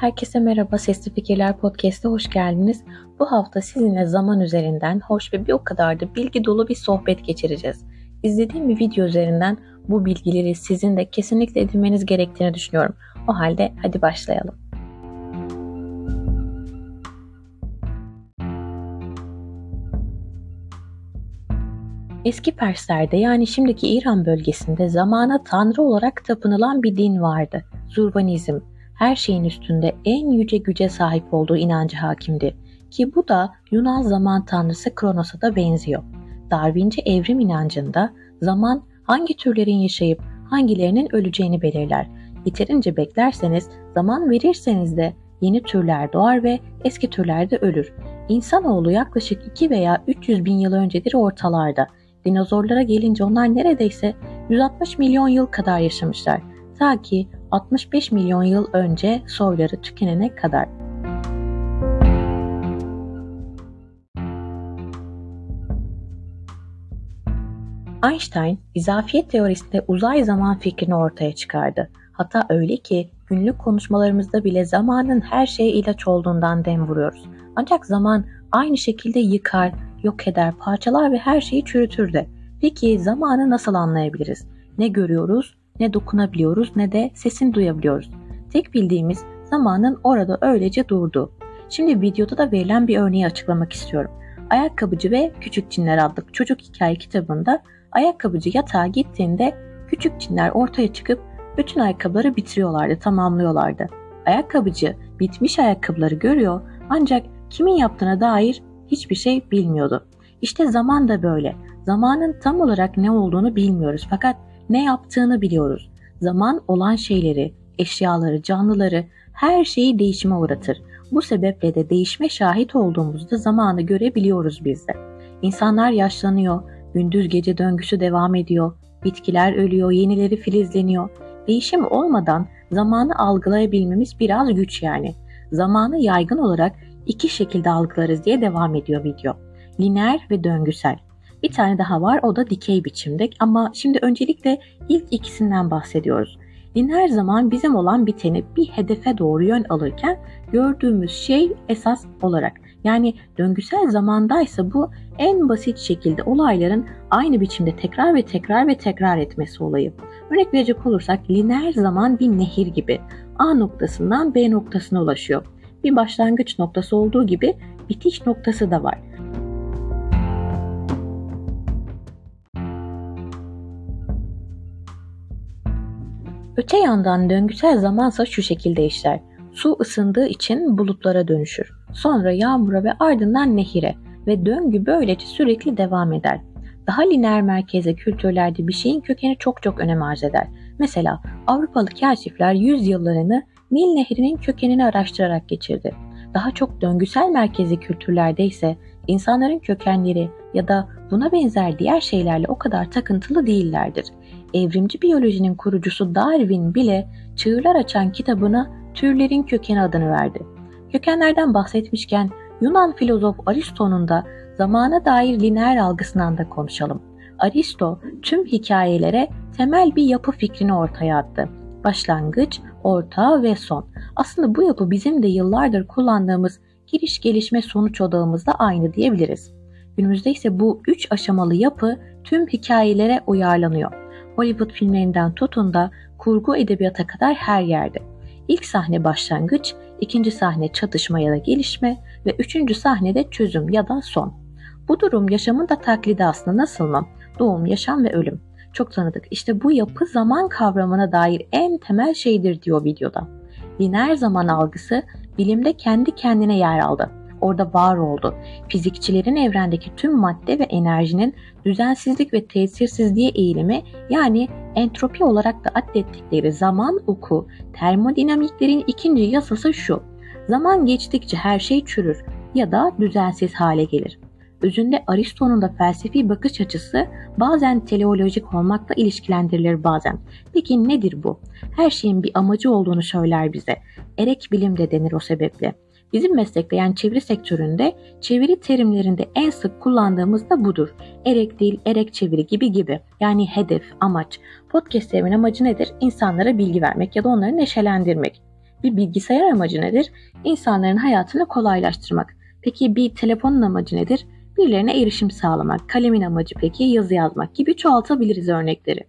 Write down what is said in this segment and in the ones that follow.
Herkese merhaba Sesli Fikirler Podcast'a hoş geldiniz. Bu hafta sizinle zaman üzerinden hoş ve bir o kadar da bilgi dolu bir sohbet geçireceğiz. İzlediğim bir video üzerinden bu bilgileri sizin de kesinlikle edinmeniz gerektiğini düşünüyorum. O halde hadi başlayalım. Eski Perslerde yani şimdiki İran bölgesinde zamana tanrı olarak tapınılan bir din vardı. Zurbanizm her şeyin üstünde en yüce güce sahip olduğu inancı hakimdi. Ki bu da Yunan zaman tanrısı Kronos'a da benziyor. Darwinci evrim inancında zaman hangi türlerin yaşayıp hangilerinin öleceğini belirler. Yeterince beklerseniz, zaman verirseniz de yeni türler doğar ve eski türler de ölür. İnsanoğlu yaklaşık 2 veya 300 bin yıl öncedir ortalarda. Dinozorlara gelince onlar neredeyse 160 milyon yıl kadar yaşamışlar. Ta ki 65 milyon yıl önce soyları tükenene kadar. Einstein, izafiyet teorisinde uzay zaman fikrini ortaya çıkardı. Hatta öyle ki günlük konuşmalarımızda bile zamanın her şeye ilaç olduğundan dem vuruyoruz. Ancak zaman aynı şekilde yıkar, yok eder, parçalar ve her şeyi çürütür de. Peki zamanı nasıl anlayabiliriz? Ne görüyoruz, ne dokunabiliyoruz ne de sesini duyabiliyoruz. Tek bildiğimiz zamanın orada öylece durduğu. Şimdi videoda da verilen bir örneği açıklamak istiyorum. Ayakkabıcı ve Küçük Cinler adlı çocuk hikaye kitabında ayakkabıcı yatağa gittiğinde küçük cinler ortaya çıkıp bütün ayakkabıları bitiriyorlardı, tamamlıyorlardı. Ayakkabıcı bitmiş ayakkabıları görüyor ancak kimin yaptığına dair hiçbir şey bilmiyordu. İşte zaman da böyle. Zamanın tam olarak ne olduğunu bilmiyoruz fakat ne yaptığını biliyoruz. Zaman olan şeyleri, eşyaları, canlıları, her şeyi değişime uğratır. Bu sebeple de değişme şahit olduğumuzda zamanı görebiliyoruz biz de. İnsanlar yaşlanıyor, gündüz gece döngüsü devam ediyor, bitkiler ölüyor, yenileri filizleniyor. Değişim olmadan zamanı algılayabilmemiz biraz güç yani. Zamanı yaygın olarak iki şekilde algılarız diye devam ediyor video. Lineer ve döngüsel. Bir tane daha var o da dikey biçimde ama şimdi öncelikle ilk ikisinden bahsediyoruz. Lineer zaman bizim olan biteni bir hedefe doğru yön alırken gördüğümüz şey esas olarak. Yani döngüsel zamandaysa bu en basit şekilde olayların aynı biçimde tekrar ve tekrar ve tekrar etmesi olayı. Örnek verecek olursak lineer zaman bir nehir gibi A noktasından B noktasına ulaşıyor. Bir başlangıç noktası olduğu gibi bitiş noktası da var. Öte yandan döngüsel zamansa şu şekilde işler. Su ısındığı için bulutlara dönüşür. Sonra yağmura ve ardından nehire ve döngü böylece sürekli devam eder. Daha lineer merkeze kültürlerde bir şeyin kökeni çok çok önem arz eder. Mesela Avrupalı kaşifler yüzyıllarını Nil Nehri'nin kökenini araştırarak geçirdi. Daha çok döngüsel merkezi kültürlerde ise insanların kökenleri ya da buna benzer diğer şeylerle o kadar takıntılı değillerdir evrimci biyolojinin kurucusu Darwin bile Çığırlar Açan kitabına türlerin kökeni adını verdi. Kökenlerden bahsetmişken Yunan filozof Aristo'nun da zamana dair lineer algısından da konuşalım. Aristo tüm hikayelere temel bir yapı fikrini ortaya attı. Başlangıç, orta ve son. Aslında bu yapı bizim de yıllardır kullandığımız giriş gelişme sonuç odağımızda aynı diyebiliriz. Günümüzde ise bu üç aşamalı yapı tüm hikayelere uyarlanıyor. Hollywood filmlerinden tutun da kurgu edebiyata kadar her yerde. İlk sahne başlangıç, ikinci sahne çatışma ya da gelişme ve üçüncü sahnede çözüm ya da son. Bu durum yaşamın da taklidi aslında nasıl mı? Doğum, yaşam ve ölüm. Çok tanıdık. İşte bu yapı zaman kavramına dair en temel şeydir diyor videoda. Lineer zaman algısı bilimde kendi kendine yer aldı orada var oldu. Fizikçilerin evrendeki tüm madde ve enerjinin düzensizlik ve tesirsizliğe eğilimi yani entropi olarak da addettikleri zaman oku, termodinamiklerin ikinci yasası şu. Zaman geçtikçe her şey çürür ya da düzensiz hale gelir. Özünde Aristo'nun da felsefi bakış açısı bazen teleolojik olmakla ilişkilendirilir bazen. Peki nedir bu? Her şeyin bir amacı olduğunu söyler bize. Erek bilim de denir o sebeple. Bizim meslekte yani çeviri sektöründe çeviri terimlerinde en sık kullandığımız da budur. Erek dil, erek çeviri gibi gibi. Yani hedef, amaç. Podcastlerimin amacı nedir? İnsanlara bilgi vermek ya da onları neşelendirmek. Bir bilgisayar amacı nedir? İnsanların hayatını kolaylaştırmak. Peki bir telefonun amacı nedir? Birilerine erişim sağlamak. Kalemin amacı peki yazı yazmak gibi çoğaltabiliriz örnekleri.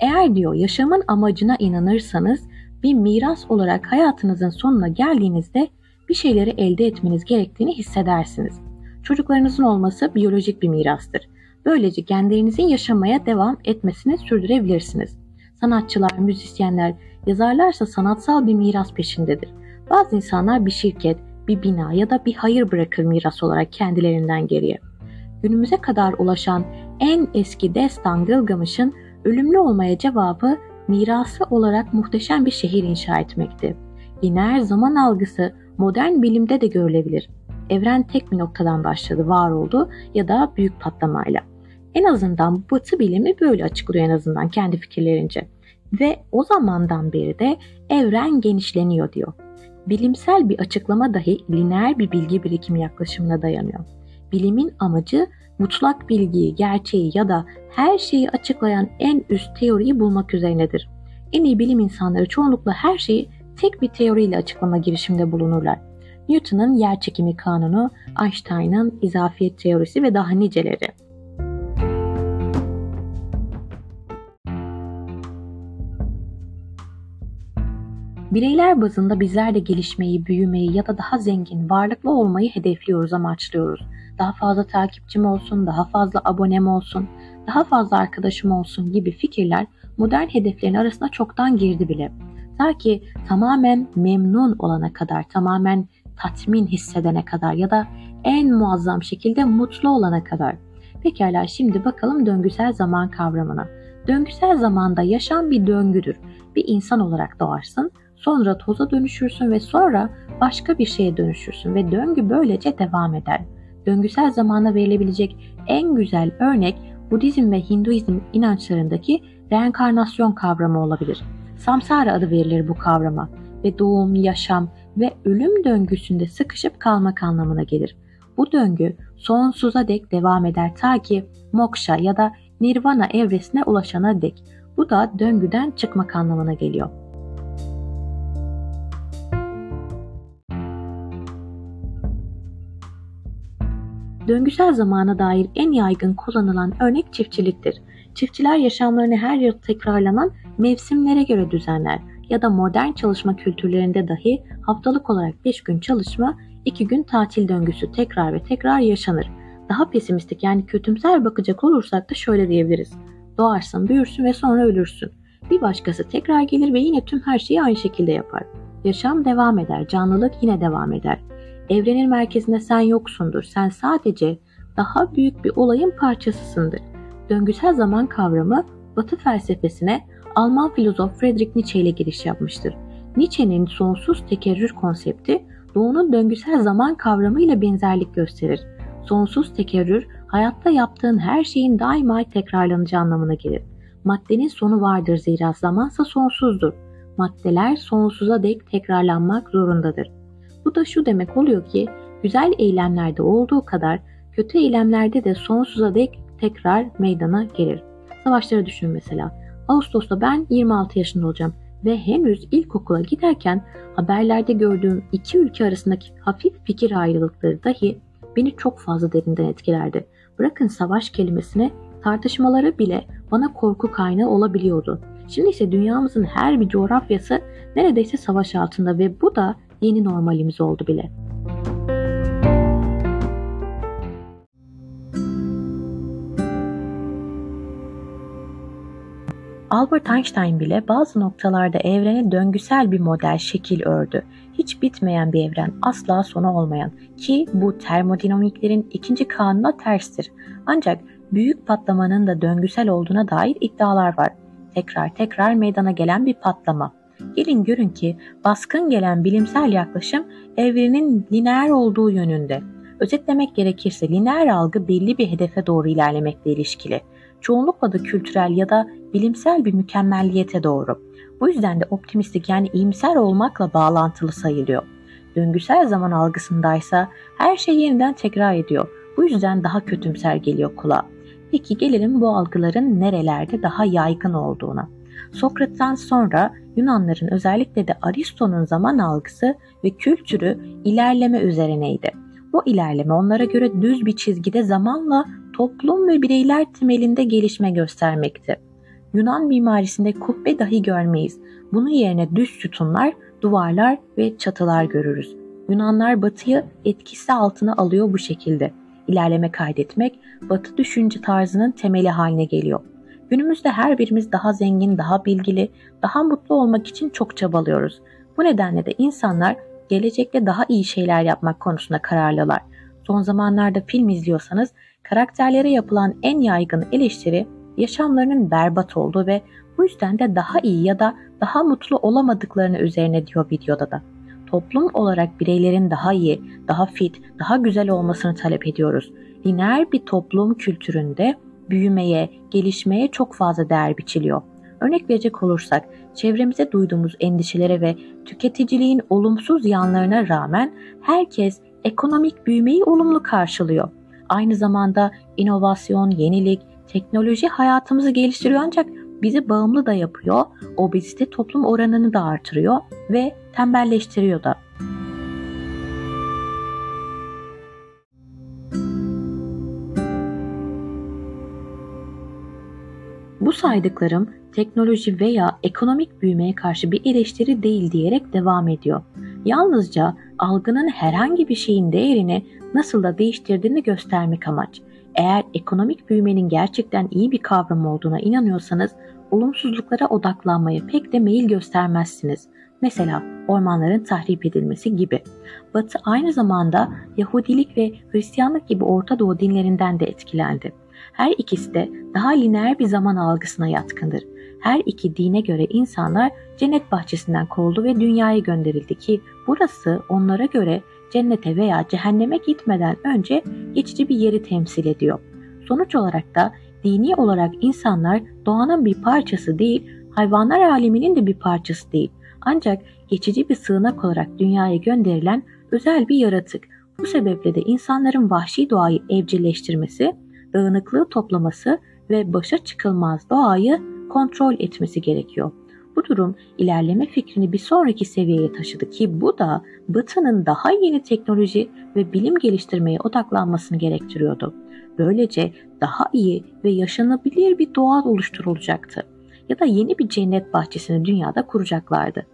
Eğer diyor yaşamın amacına inanırsanız bir miras olarak hayatınızın sonuna geldiğinizde bir şeyleri elde etmeniz gerektiğini hissedersiniz. Çocuklarınızın olması biyolojik bir mirastır. Böylece genlerinizin yaşamaya devam etmesini sürdürebilirsiniz. Sanatçılar, müzisyenler, yazarlarsa sanatsal bir miras peşindedir. Bazı insanlar bir şirket, bir bina ya da bir hayır bırakır miras olarak kendilerinden geriye. Günümüze kadar ulaşan en eski destan Gılgamış'ın ölümlü olmaya cevabı mirası olarak muhteşem bir şehir inşa etmekti. Lineer zaman algısı modern bilimde de görülebilir. Evren tek bir noktadan başladı, var oldu ya da büyük patlamayla. En azından Batı bilimi böyle açıklıyor en azından kendi fikirlerince. Ve o zamandan beri de evren genişleniyor diyor. Bilimsel bir açıklama dahi lineer bir bilgi birikimi yaklaşımına dayanıyor. Bilimin amacı mutlak bilgiyi, gerçeği ya da her şeyi açıklayan en üst teoriyi bulmak üzerinedir. En iyi bilim insanları çoğunlukla her şeyi tek bir teoriyle açıklama girişiminde bulunurlar. Newton'un yer çekimi kanunu, Einstein'ın izafiyet teorisi ve daha niceleri. Bireyler bazında bizler de gelişmeyi, büyümeyi ya da daha zengin, varlıklı olmayı hedefliyoruz, amaçlıyoruz. Daha fazla takipçim olsun, daha fazla abonem olsun, daha fazla arkadaşım olsun gibi fikirler modern hedeflerin arasına çoktan girdi bile. Ta ki tamamen memnun olana kadar, tamamen tatmin hissedene kadar ya da en muazzam şekilde mutlu olana kadar. Pekala şimdi bakalım döngüsel zaman kavramına. Döngüsel zamanda yaşam bir döngüdür. Bir insan olarak doğarsın, sonra toza dönüşürsün ve sonra başka bir şeye dönüşürsün ve döngü böylece devam eder. Döngüsel zamana verilebilecek en güzel örnek Budizm ve Hinduizm inançlarındaki reenkarnasyon kavramı olabilir. Samsara adı verilir bu kavrama ve doğum, yaşam ve ölüm döngüsünde sıkışıp kalmak anlamına gelir. Bu döngü sonsuza dek devam eder ta ki moksha ya da nirvana evresine ulaşana dek. Bu da döngüden çıkmak anlamına geliyor. Döngüsel zamana dair en yaygın kullanılan örnek çiftçiliktir. Çiftçiler yaşamlarını her yıl tekrarlanan mevsimlere göre düzenler ya da modern çalışma kültürlerinde dahi haftalık olarak 5 gün çalışma, 2 gün tatil döngüsü tekrar ve tekrar yaşanır. Daha pesimistik yani kötümser bakacak olursak da şöyle diyebiliriz. Doğarsın, büyürsün ve sonra ölürsün. Bir başkası tekrar gelir ve yine tüm her şeyi aynı şekilde yapar. Yaşam devam eder, canlılık yine devam eder. Evrenin merkezinde sen yoksundur. Sen sadece daha büyük bir olayın parçasısındır. Döngüsel zaman kavramı Batı felsefesine Alman filozof Friedrich Nietzsche ile giriş yapmıştır. Nietzsche'nin sonsuz tekerrür konsepti doğunun döngüsel zaman kavramı ile benzerlik gösterir. Sonsuz tekerrür, hayatta yaptığın her şeyin daima tekrarlanacağı anlamına gelir. Maddenin sonu vardır zira zamansa sonsuzdur. Maddeler sonsuza dek tekrarlanmak zorundadır. Bu da şu demek oluyor ki güzel eylemlerde olduğu kadar kötü eylemlerde de sonsuza dek tekrar meydana gelir. Savaşları düşünün mesela. Ağustos'ta ben 26 yaşında olacağım ve henüz ilkokula giderken haberlerde gördüğüm iki ülke arasındaki hafif fikir ayrılıkları dahi beni çok fazla derinden etkilerdi. Bırakın savaş kelimesine tartışmaları bile bana korku kaynağı olabiliyordu. Şimdi ise dünyamızın her bir coğrafyası neredeyse savaş altında ve bu da yeni normalimiz oldu bile. Albert Einstein bile bazı noktalarda evrene döngüsel bir model şekil ördü. Hiç bitmeyen bir evren, asla sonu olmayan ki bu termodinamiklerin ikinci kanuna terstir. Ancak büyük patlamanın da döngüsel olduğuna dair iddialar var. Tekrar tekrar meydana gelen bir patlama. Gelin görün ki baskın gelen bilimsel yaklaşım evrenin lineer olduğu yönünde. Özetlemek gerekirse lineer algı belli bir hedefe doğru ilerlemekle ilişkili. Çoğunlukla da kültürel ya da bilimsel bir mükemmelliyete doğru. Bu yüzden de optimistik yani iyimser olmakla bağlantılı sayılıyor. Döngüsel zaman algısındaysa her şey yeniden tekrar ediyor. Bu yüzden daha kötümser geliyor kulağa. Peki gelelim bu algıların nerelerde daha yaygın olduğuna. Sokrat'tan sonra Yunanların özellikle de Aristo'nun zaman algısı ve kültürü ilerleme üzerineydi. Bu ilerleme onlara göre düz bir çizgide zamanla toplum ve bireyler temelinde gelişme göstermekti. Yunan mimarisinde kubbe dahi görmeyiz. Bunun yerine düz sütunlar, duvarlar ve çatılar görürüz. Yunanlar batıyı etkisi altına alıyor bu şekilde. İlerleme kaydetmek batı düşünce tarzının temeli haline geliyor. Günümüzde her birimiz daha zengin, daha bilgili, daha mutlu olmak için çok çabalıyoruz. Bu nedenle de insanlar gelecekte daha iyi şeyler yapmak konusunda kararlılar. Son zamanlarda film izliyorsanız karakterlere yapılan en yaygın eleştiri yaşamlarının berbat olduğu ve bu yüzden de daha iyi ya da daha mutlu olamadıklarını üzerine diyor videoda da. Toplum olarak bireylerin daha iyi, daha fit, daha güzel olmasını talep ediyoruz. Lineer bir toplum kültüründe büyümeye, gelişmeye çok fazla değer biçiliyor. Örnek verecek olursak, çevremize duyduğumuz endişelere ve tüketiciliğin olumsuz yanlarına rağmen herkes ekonomik büyümeyi olumlu karşılıyor. Aynı zamanda inovasyon, yenilik, teknoloji hayatımızı geliştiriyor ancak bizi bağımlı da yapıyor, obezite toplum oranını da artırıyor ve tembelleştiriyor da. Bu saydıklarım teknoloji veya ekonomik büyümeye karşı bir eleştiri değil diyerek devam ediyor. Yalnızca algının herhangi bir şeyin değerini nasıl da değiştirdiğini göstermek amaç. Eğer ekonomik büyümenin gerçekten iyi bir kavram olduğuna inanıyorsanız olumsuzluklara odaklanmaya pek de meyil göstermezsiniz. Mesela ormanların tahrip edilmesi gibi. Batı aynı zamanda Yahudilik ve Hristiyanlık gibi Orta Doğu dinlerinden de etkilendi. Her ikisi de daha lineer bir zaman algısına yatkındır. Her iki dine göre insanlar cennet bahçesinden kovuldu ve dünyaya gönderildi ki burası onlara göre cennete veya cehenneme gitmeden önce geçici bir yeri temsil ediyor. Sonuç olarak da dini olarak insanlar doğanın bir parçası değil, hayvanlar aleminin de bir parçası değil. Ancak geçici bir sığınak olarak dünyaya gönderilen özel bir yaratık. Bu sebeple de insanların vahşi doğayı evcilleştirmesi, dağınıklığı toplaması ve başa çıkılmaz doğayı kontrol etmesi gerekiyor. Bu durum ilerleme fikrini bir sonraki seviyeye taşıdı ki bu da Batı'nın daha yeni teknoloji ve bilim geliştirmeye odaklanmasını gerektiriyordu. Böylece daha iyi ve yaşanabilir bir doğa oluşturulacaktı ya da yeni bir cennet bahçesini dünyada kuracaklardı.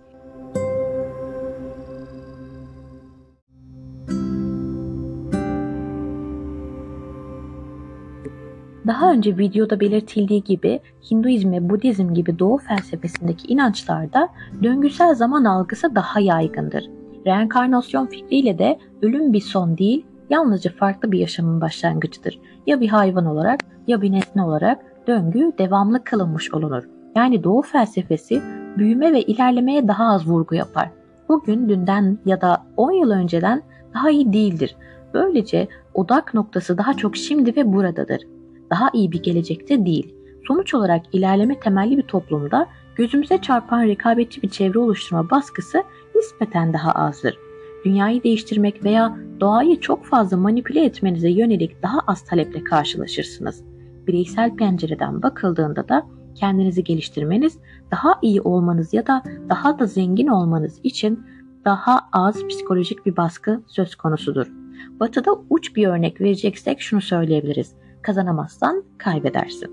Daha önce videoda belirtildiği gibi Hinduizm ve Budizm gibi Doğu felsefesindeki inançlarda döngüsel zaman algısı daha yaygındır. Reenkarnasyon fikriyle de ölüm bir son değil, yalnızca farklı bir yaşamın başlangıcıdır. Ya bir hayvan olarak ya bir nesne olarak döngü devamlı kılınmış olunur. Yani Doğu felsefesi büyüme ve ilerlemeye daha az vurgu yapar. Bugün dünden ya da 10 yıl önceden daha iyi değildir. Böylece odak noktası daha çok şimdi ve buradadır daha iyi bir gelecekte değil. Sonuç olarak ilerleme temelli bir toplumda gözümüze çarpan rekabetçi bir çevre oluşturma baskısı nispeten daha azdır. Dünyayı değiştirmek veya doğayı çok fazla manipüle etmenize yönelik daha az taleple karşılaşırsınız. Bireysel pencereden bakıldığında da kendinizi geliştirmeniz, daha iyi olmanız ya da daha da zengin olmanız için daha az psikolojik bir baskı söz konusudur. Batı'da uç bir örnek vereceksek şunu söyleyebiliriz kazanamazsan kaybedersin.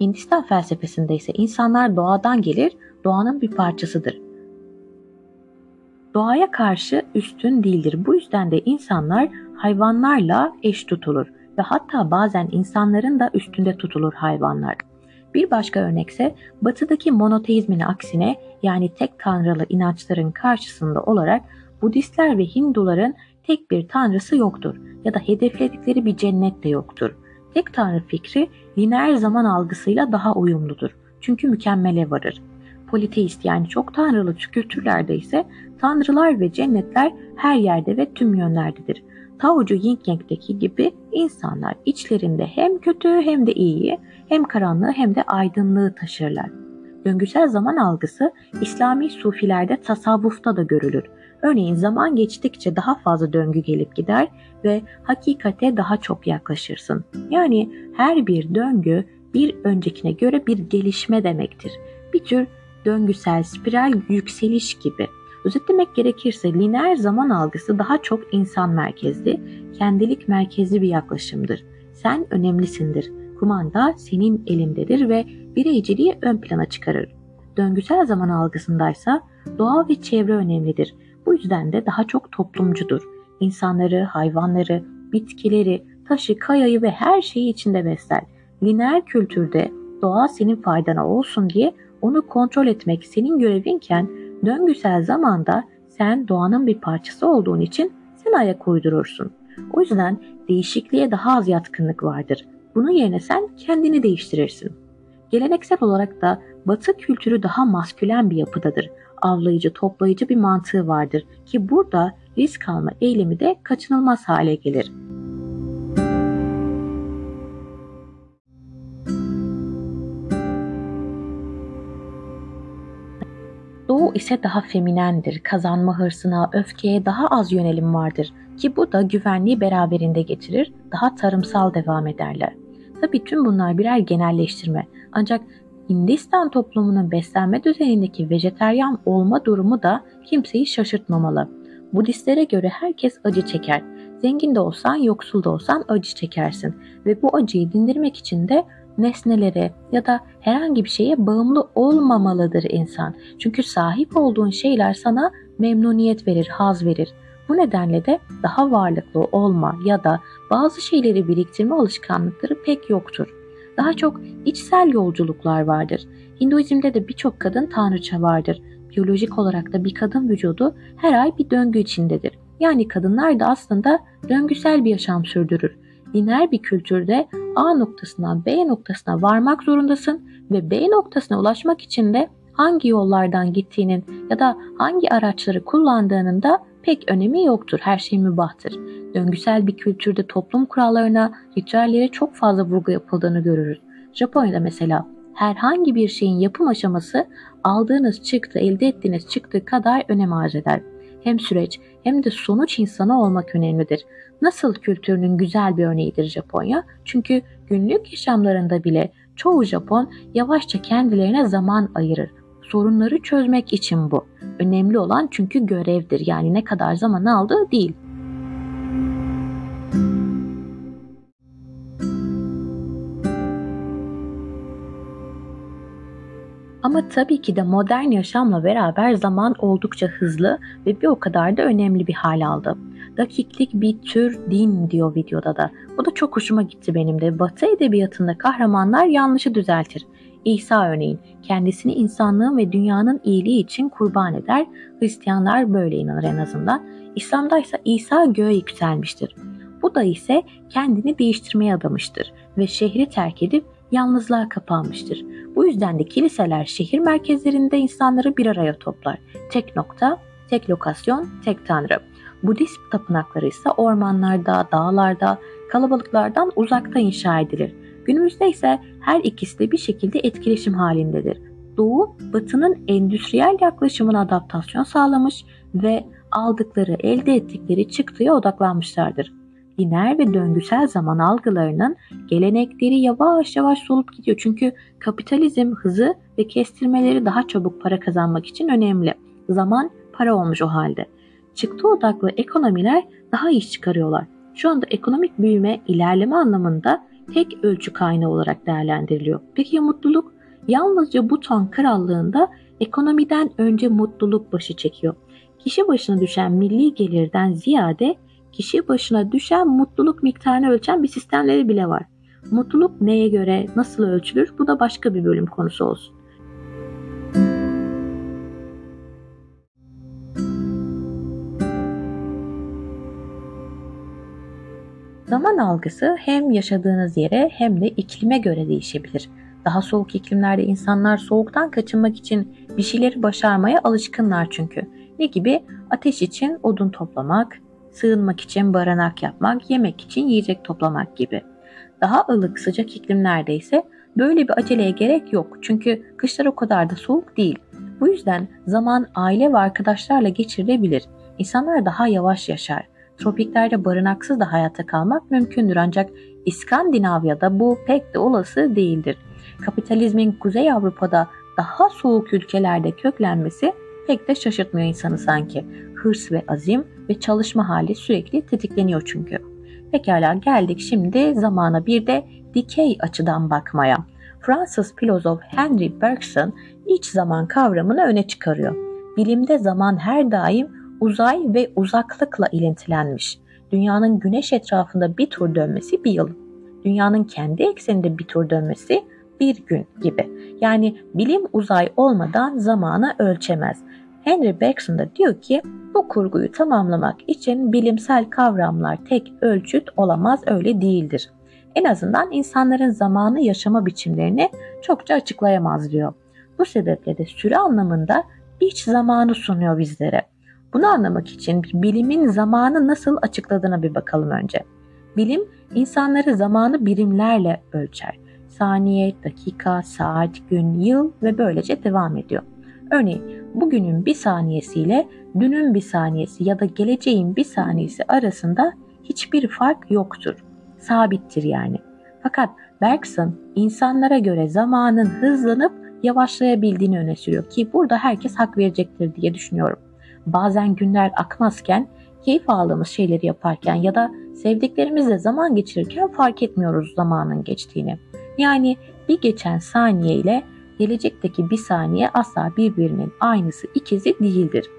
Hindistan felsefesinde ise insanlar doğadan gelir, doğanın bir parçasıdır. Doğaya karşı üstün değildir. Bu yüzden de insanlar hayvanlarla eş tutulur ve hatta bazen insanların da üstünde tutulur hayvanlar. Bir başka örnekse batıdaki monoteizmin aksine yani tek tanrılı inançların karşısında olarak Budistler ve Hinduların tek bir tanrısı yoktur ya da hedefledikleri bir cennet de yoktur. Tek tanrı fikri lineer zaman algısıyla daha uyumludur. Çünkü mükemmele varır. Politeist yani çok tanrılı kültürlerde ise tanrılar ve cennetler her yerde ve tüm yönlerdedir. Taocu Yin Yang'deki gibi insanlar içlerinde hem kötü hem de iyiyi, hem karanlığı hem de aydınlığı taşırlar. Döngüsel zaman algısı İslami sufilerde tasavvufta da görülür. Örneğin zaman geçtikçe daha fazla döngü gelip gider ve hakikate daha çok yaklaşırsın. Yani her bir döngü bir öncekine göre bir gelişme demektir. Bir tür döngüsel, spiral yükseliş gibi. Özetlemek gerekirse lineer zaman algısı daha çok insan merkezli, kendilik merkezli bir yaklaşımdır. Sen önemlisindir. Kumanda senin elindedir ve bireyciliği ön plana çıkarır. Döngüsel zaman algısındaysa doğa ve çevre önemlidir. Bu yüzden de daha çok toplumcudur. İnsanları, hayvanları, bitkileri, taşı, kayayı ve her şeyi içinde besler. Lineer kültürde doğa senin faydana olsun diye onu kontrol etmek senin görevinken döngüsel zamanda sen doğanın bir parçası olduğun için sen ayak uydurursun. O yüzden değişikliğe daha az yatkınlık vardır. Bunun yerine sen kendini değiştirirsin. Geleneksel olarak da Batı kültürü daha maskülen bir yapıdadır. Avlayıcı, toplayıcı bir mantığı vardır ki burada risk alma eylemi de kaçınılmaz hale gelir. Doğu ise daha feminendir. Kazanma hırsına, öfkeye daha az yönelim vardır ki bu da güvenliği beraberinde getirir, daha tarımsal devam ederler. Tabi tüm bunlar birer genelleştirme. Ancak Hindistan toplumunun beslenme düzenindeki vejeteryan olma durumu da kimseyi şaşırtmamalı. Budistlere göre herkes acı çeker. Zengin de olsan, yoksul da olsan acı çekersin ve bu acıyı dindirmek için de nesnelere ya da herhangi bir şeye bağımlı olmamalıdır insan. Çünkü sahip olduğun şeyler sana memnuniyet verir, haz verir. Bu nedenle de daha varlıklı olma ya da bazı şeyleri biriktirme alışkanlıkları pek yoktur. Daha çok içsel yolculuklar vardır. Hinduizm'de de birçok kadın tanrıça vardır. Biyolojik olarak da bir kadın vücudu her ay bir döngü içindedir. Yani kadınlar da aslında döngüsel bir yaşam sürdürür. Lineer bir kültürde A noktasından B noktasına varmak zorundasın ve B noktasına ulaşmak için de hangi yollardan gittiğinin ya da hangi araçları kullandığının da pek önemi yoktur. Her şey mübahtır. Döngüsel bir kültürde toplum kurallarına, ritüellere çok fazla vurgu yapıldığını görürüz. Japonya'da mesela herhangi bir şeyin yapım aşaması aldığınız çıktı, elde ettiğiniz çıktı kadar önem arz eder. Hem süreç hem de sonuç insanı olmak önemlidir. Nasıl kültürünün güzel bir örneğidir Japonya? Çünkü günlük yaşamlarında bile çoğu Japon yavaşça kendilerine zaman ayırır. Sorunları çözmek için bu. Önemli olan çünkü görevdir. Yani ne kadar zaman aldığı değil. Ama tabii ki de modern yaşamla beraber zaman oldukça hızlı ve bir o kadar da önemli bir hal aldı. Dakiklik bir tür din diyor videoda da. Bu da çok hoşuma gitti benim de. Batı edebiyatında kahramanlar yanlışı düzeltir. İsa örneğin kendisini insanlığın ve dünyanın iyiliği için kurban eder. Hristiyanlar böyle inanır en azından. İslam'da ise İsa göğe yükselmiştir. Bu da ise kendini değiştirmeye adamıştır ve şehri terk edip yalnızlığa kapanmıştır. Bu yüzden de kiliseler şehir merkezlerinde insanları bir araya toplar. Tek nokta, tek lokasyon, tek tanrı. Budist tapınakları ise ormanlarda, dağlarda, kalabalıklardan uzakta inşa edilir. Günümüzde ise her ikisi de bir şekilde etkileşim halindedir. Doğu, Batı'nın endüstriyel yaklaşımına adaptasyon sağlamış ve aldıkları, elde ettikleri çıktıya odaklanmışlardır. Lineer ve döngüsel zaman algılarının gelenekleri yavaş yavaş solup gidiyor. Çünkü kapitalizm hızı ve kestirmeleri daha çabuk para kazanmak için önemli. Zaman para olmuş o halde. Çıktı odaklı ekonomiler daha iş çıkarıyorlar. Şu anda ekonomik büyüme, ilerleme anlamında tek ölçü kaynağı olarak değerlendiriliyor. Peki ya mutluluk? Yalnızca Buton krallığında ekonomiden önce mutluluk başı çekiyor. Kişi başına düşen milli gelirden ziyade kişi başına düşen mutluluk miktarını ölçen bir sistemleri bile var. Mutluluk neye göre, nasıl ölçülür? Bu da başka bir bölüm konusu olsun. Zaman algısı hem yaşadığınız yere hem de iklime göre değişebilir. Daha soğuk iklimlerde insanlar soğuktan kaçınmak için bir şeyleri başarmaya alışkınlar çünkü. Ne gibi? Ateş için odun toplamak, sığınmak için barınak yapmak, yemek için yiyecek toplamak gibi. Daha ılık sıcak iklimlerde ise böyle bir aceleye gerek yok çünkü kışlar o kadar da soğuk değil. Bu yüzden zaman aile ve arkadaşlarla geçirilebilir. İnsanlar daha yavaş yaşar. Tropiklerde barınaksız da hayatta kalmak mümkündür ancak İskandinavya'da bu pek de olası değildir. Kapitalizmin Kuzey Avrupa'da daha soğuk ülkelerde köklenmesi pek de şaşırtmıyor insanı sanki. Hırs ve azim ve çalışma hali sürekli tetikleniyor çünkü. Pekala geldik şimdi zamana bir de dikey açıdan bakmaya. Fransız filozof Henry Bergson iç zaman kavramını öne çıkarıyor. Bilimde zaman her daim uzay ve uzaklıkla ilintilenmiş. Dünyanın güneş etrafında bir tur dönmesi bir yıl. Dünyanın kendi ekseninde bir tur dönmesi bir gün gibi. Yani bilim uzay olmadan zamanı ölçemez. Henry Bergson da diyor ki bu kurguyu tamamlamak için bilimsel kavramlar tek ölçüt olamaz öyle değildir. En azından insanların zamanı yaşama biçimlerini çokça açıklayamaz diyor. Bu sebeple de süre anlamında iç zamanı sunuyor bizlere. Bunu anlamak için bilimin zamanı nasıl açıkladığına bir bakalım önce. Bilim insanları zamanı birimlerle ölçer. Saniye, dakika, saat, gün, yıl ve böylece devam ediyor. Örneğin bugünün bir saniyesiyle dünün bir saniyesi ya da geleceğin bir saniyesi arasında hiçbir fark yoktur. Sabittir yani. Fakat Bergson insanlara göre zamanın hızlanıp yavaşlayabildiğini öne sürüyor ki burada herkes hak verecektir diye düşünüyorum. Bazen günler akmazken, keyif aldığımız şeyleri yaparken ya da sevdiklerimizle zaman geçirirken fark etmiyoruz zamanın geçtiğini. Yani bir geçen saniye ile gelecekteki bir saniye asla birbirinin aynısı ikizi değildir.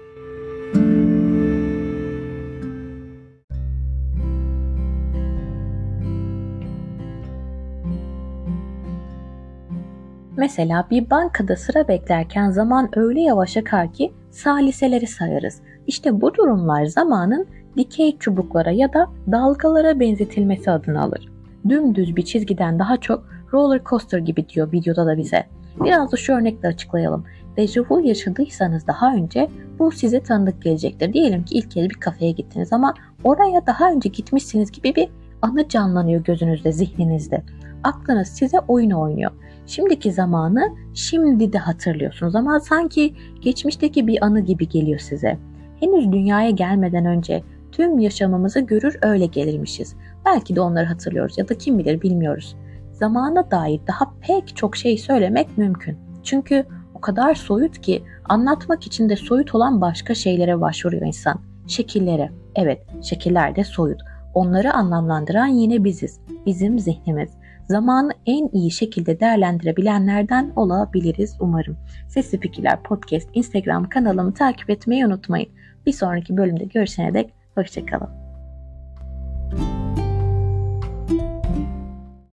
Mesela bir bankada sıra beklerken zaman öyle yavaş akar ki saliseleri sayarız. İşte bu durumlar zamanın dikey çubuklara ya da dalgalara benzetilmesi adını alır. Dümdüz bir çizgiden daha çok roller coaster gibi diyor videoda da bize. Biraz da şu örnekle açıklayalım. Dejavu yaşadıysanız daha önce bu size tanıdık gelecektir. Diyelim ki ilk kez bir kafeye gittiniz ama oraya daha önce gitmişsiniz gibi bir anı canlanıyor gözünüzde, zihninizde. Aklınız size oyun oynuyor. Şimdiki zamanı şimdi de hatırlıyorsunuz ama sanki geçmişteki bir anı gibi geliyor size. Henüz dünyaya gelmeden önce tüm yaşamımızı görür öyle gelirmişiz. Belki de onları hatırlıyoruz ya da kim bilir bilmiyoruz. Zamana dair daha pek çok şey söylemek mümkün. Çünkü o kadar soyut ki anlatmak için de soyut olan başka şeylere başvuruyor insan. Şekillere. Evet, şekiller de soyut. Onları anlamlandıran yine biziz. Bizim zihnimiz zamanı en iyi şekilde değerlendirebilenlerden olabiliriz umarım. Sesli Fikirler Podcast Instagram kanalımı takip etmeyi unutmayın. Bir sonraki bölümde görüşene dek hoşçakalın.